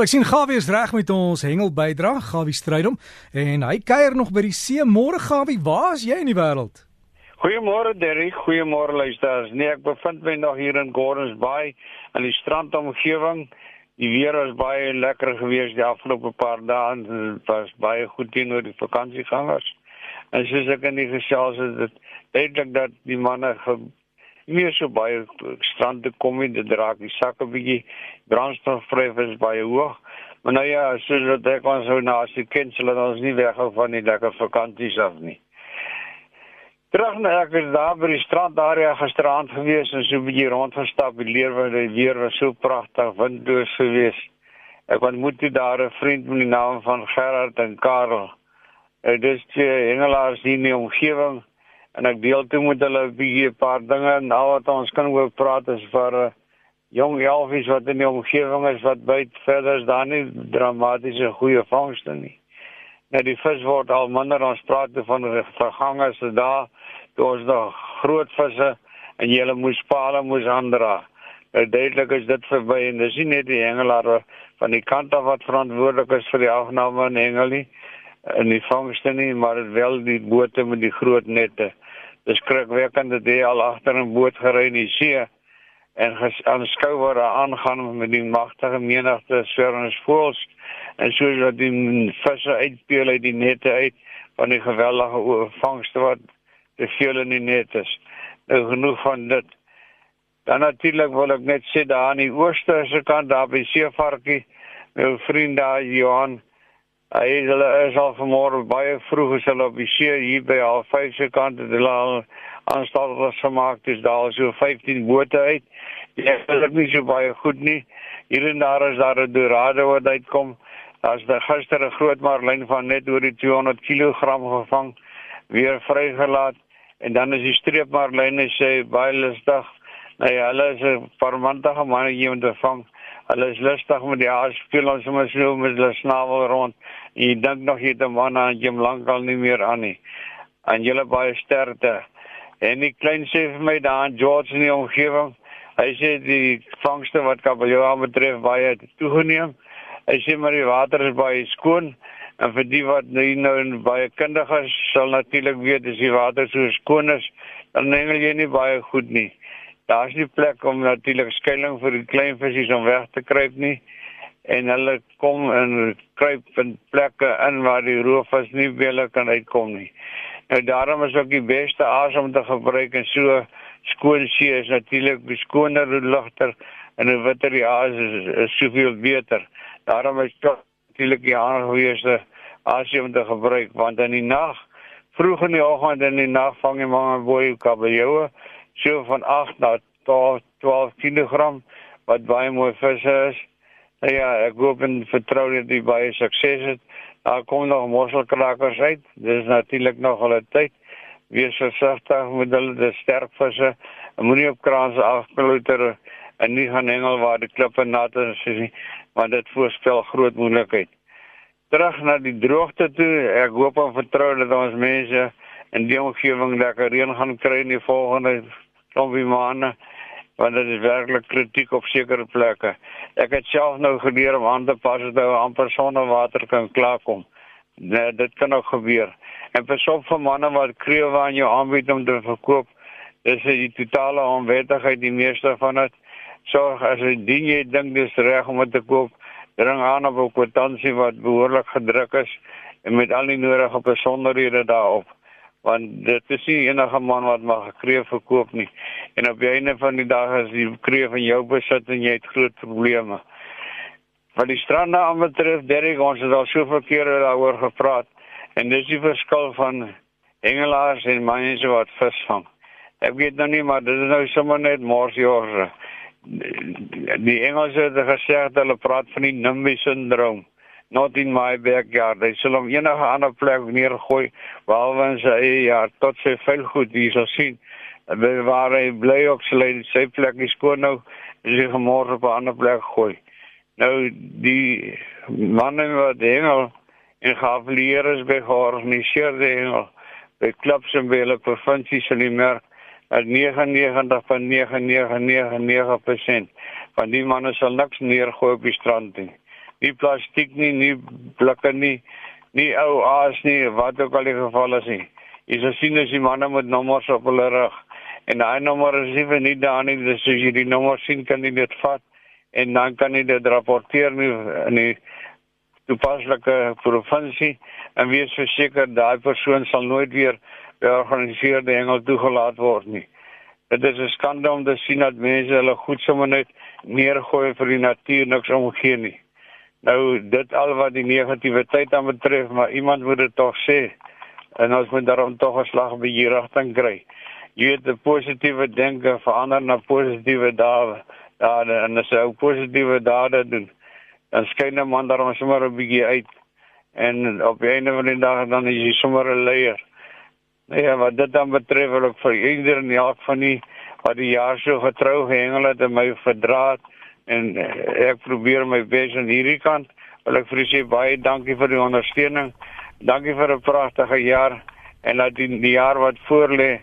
Ek sien Gawie is reg met ons hengel bydra, Gawie Strydom, en hy kuier nog by die see. Môre Gawie, waar is jy in die wêreld? Goeiemôre Derrick, goeiemôre luisteraars. Nee, ek bevind my nog hier in Gordons Bay in die strandomgewing. Die weer was baie lekker geweest die afgelope paar dae dit was baie goed teenoor die vakansiegangers. En soos ek in die gesels het, dit duidelik dat die manne meer so baie strand te kom en dit raak die sakke bietjie brandstofvryf is baie hoog. Maar nou ja, soos dat ek ons so na as die kind hulle ons nie weghou van die lekker vakansies af nie. Terug na ek is daar by die strandarea gisterand gewees en so 'n bietjie rondgestap. Die leer was die weer was so pragtig, windloos geweest. Ek ontmoet toe daar 'n vriend met die naam van Gerard en Karel. Dit is die Engelaars hier in die omgewing en ek deel toe met hulle 'n bietjie 'n paar dinge en al wat ons kan oor praat is vir uh, jong elfies wat in die omgewing is wat byt verder is daar nie dramatiese goeie vangste nie. Nou die vis word al minder ons praat van vergange se daar daar's nog groot visse en jy moes paal moes aandra. Nou duidelik is dit verby en dis nie net die hengelaar van die kant af wat verantwoordelik is vir die afname van hengel nie en die vangste nie, maar wel die bote met die groot nette dis skrikwekkend dat hy al agter 'n boot gery in die see en aanskou waar hy aangaan met die magtige menigte swerwende voëls en soos wat die visse uitpeel uit die nette uit van die geweldige vangste wat te veel in die net is. Nou genoeg van dit. Dan natuurlik wil ek net sê daar aan die ooste se kant daar by Seevarkie, my vriend daar Johan Hy hulle is al vanmôre baie vroeg as hulle op die see hier by al 5 se kant het hulle al aanstaltes gemaak dis daar so 15 bote uit. Wil dit nie so baie goed nie. Hier en daar is daar 'n dorado wat uitkom. Daar's daar gister 'n groot marlyn van net oor die 200 kg gevang weer vrygelaat en dan is die streepmarlyne sê baie lustig. Ja, hulle is 'n parmantige manne hier om te vang. Hulle is lustig met die haas speel ons sommer so met hulle snavel rond. En jy dink nog jy 'n man aan jy lankal nie meer aan nie. En julle baie sterkte. En die klein sê vir my daar in George in die omgewing, hy sê die vangste wat kabeljou betref baie toegeneem. Hy sê maar die water is baie skoon en vir die wat nou nou baie kundig is, sal natuurlik weet as die water so skoon is, dan hengel jy nie baie goed nie daar's nie plek om natuurlik skuilings vir die klein visse om weg te kruip nie en hulle kom en kruip in plekke in waar die roofvis nie wille kan uitkom nie. Nou daarom is ook die beste asem te gebruik en so skoon see is natuurlik beskoner en ligter en 'n witter die aas is, is soveel beter. Daarom is natuurlik die aangeweesde asem te gebruik want in die nag vroeg in die oggend en in die nag vang jy maar 'n boei kabeljoue so van 8 na 12 12 kg wat baie mooi visse is. Nou ja, ek hoop en vertrou dat die baie sukses het. Daar kom nog mosselkrakers uit. Dis natuurlik nog hulle tyd. Wees versigtig met hulle die sterk visse. Moenie op kraanse afklouter en nie gaan hengel waar die klippe nat is nie, want dit voorspel groot moeilikheid. Terug na die droogte toe. Ek hoop en vertrou dat ons mense in die omgewing lekker reën gaan kry in die volgende klompie maande want dit is werklik kritiek op sekere plekke. Ek het self nou geleer om aan te pas dat ou amper sonder water kan klaarkom. Nee, dit kan ook gebeur. En vir sommige manne wat kreewe aan jou aanbied om te verkoop, dis die totale onwettigheid die meeste van dit. Sorg as jy ding jy dink dis reg om te koop, dring aan op 'n kwitansie wat behoorlik gedruk is en met al die nodige besonderhede daarop want dit is nie enige man wat mag gekreef verkoop nie. En op die einde van die dag is die kreef in jou besit en jy het groot probleme. Wat die strande aan betref Derek ons het al soveel kere daaroor gepraat. En dis die verskil van hengelaars en mense wat visvang ek weet nou nie maar dit is nou sommer net morsjors die Engelse het gesê hulle praat van die NIMBY syndroom not in my backyard. Hy sal hom enige ander plek neergooi behalwe in sy eie yard tot sy vel goed hier sal sien. Waar hy bly ook sal hy sy plek skoon nou is hy môre op 'n ander plek gooi. Nou die manne wat hengel en gavalier is by georganiseerde hengel by klubs en hulle provinsies in die merk at 99.9999% van die manne sal niks neergooi op die strand nie nie plastiek nie, nie blikke nie, nie ou aas nie, wat ook al die geval is nie. Jy sal sien as die manne met nommers op hulle rug en daai nommer is nie vir nie daar nie, dis as jy die nommer sien kan jy dit vat en dan kan jy dit rapporteer nie in die toepaslike provinsie en wees verseker daai persoon sal nooit weer georganiseerde hengel toegelaat word nie. Dit is 'n skande om te sien dat mense hulle goed sommer net neergooi vir die natuur niks omgee nie. Nou dit al wat die negativiteit aan betref, maar iemand moet dit tog sê. En ons moet daarom tog 'n slag by hier rigting kry. Jy weet die positiewe denke verander na positiewe dade. Dade en as jy positiewe dade doen, dan skyn 'n man daarom sommer 'n bietjie uit. En op 'n van die dag dan is jy sommer 'n leier. Nee, ja, wat dit dan betref, wil ek vir ieder in elk van die wat die jaar so getrou gehengel het en my verdraad en ek probeer my bes aan hierdie kant. Wil ek vir u sê baie dankie vir die ondersteuning. Dankie vir 'n pragtige jaar en laat die, die jaar wat voorlê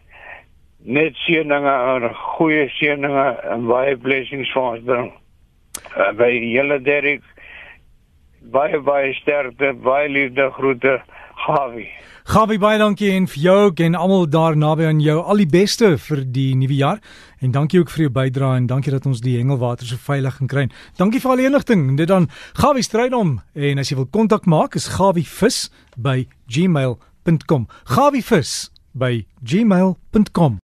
net seëninge en goeie seëninge en baie blessings vir ons bring. Uh, by julle Derek baie baie sterkte, baie liefde groete. Gawie. Gawie baie dankie en vir jou en almal daar naby aan jou al die beste vir die nuwe jaar en dankie ook vir jou bydrae en dankie dat ons die hengelwater so veilig kan kry. Dankie vir al die inligting. Dit dan Gawie strydom en as jy wil kontak maak is gawievis by gmail.com. Gawievis by gmail.com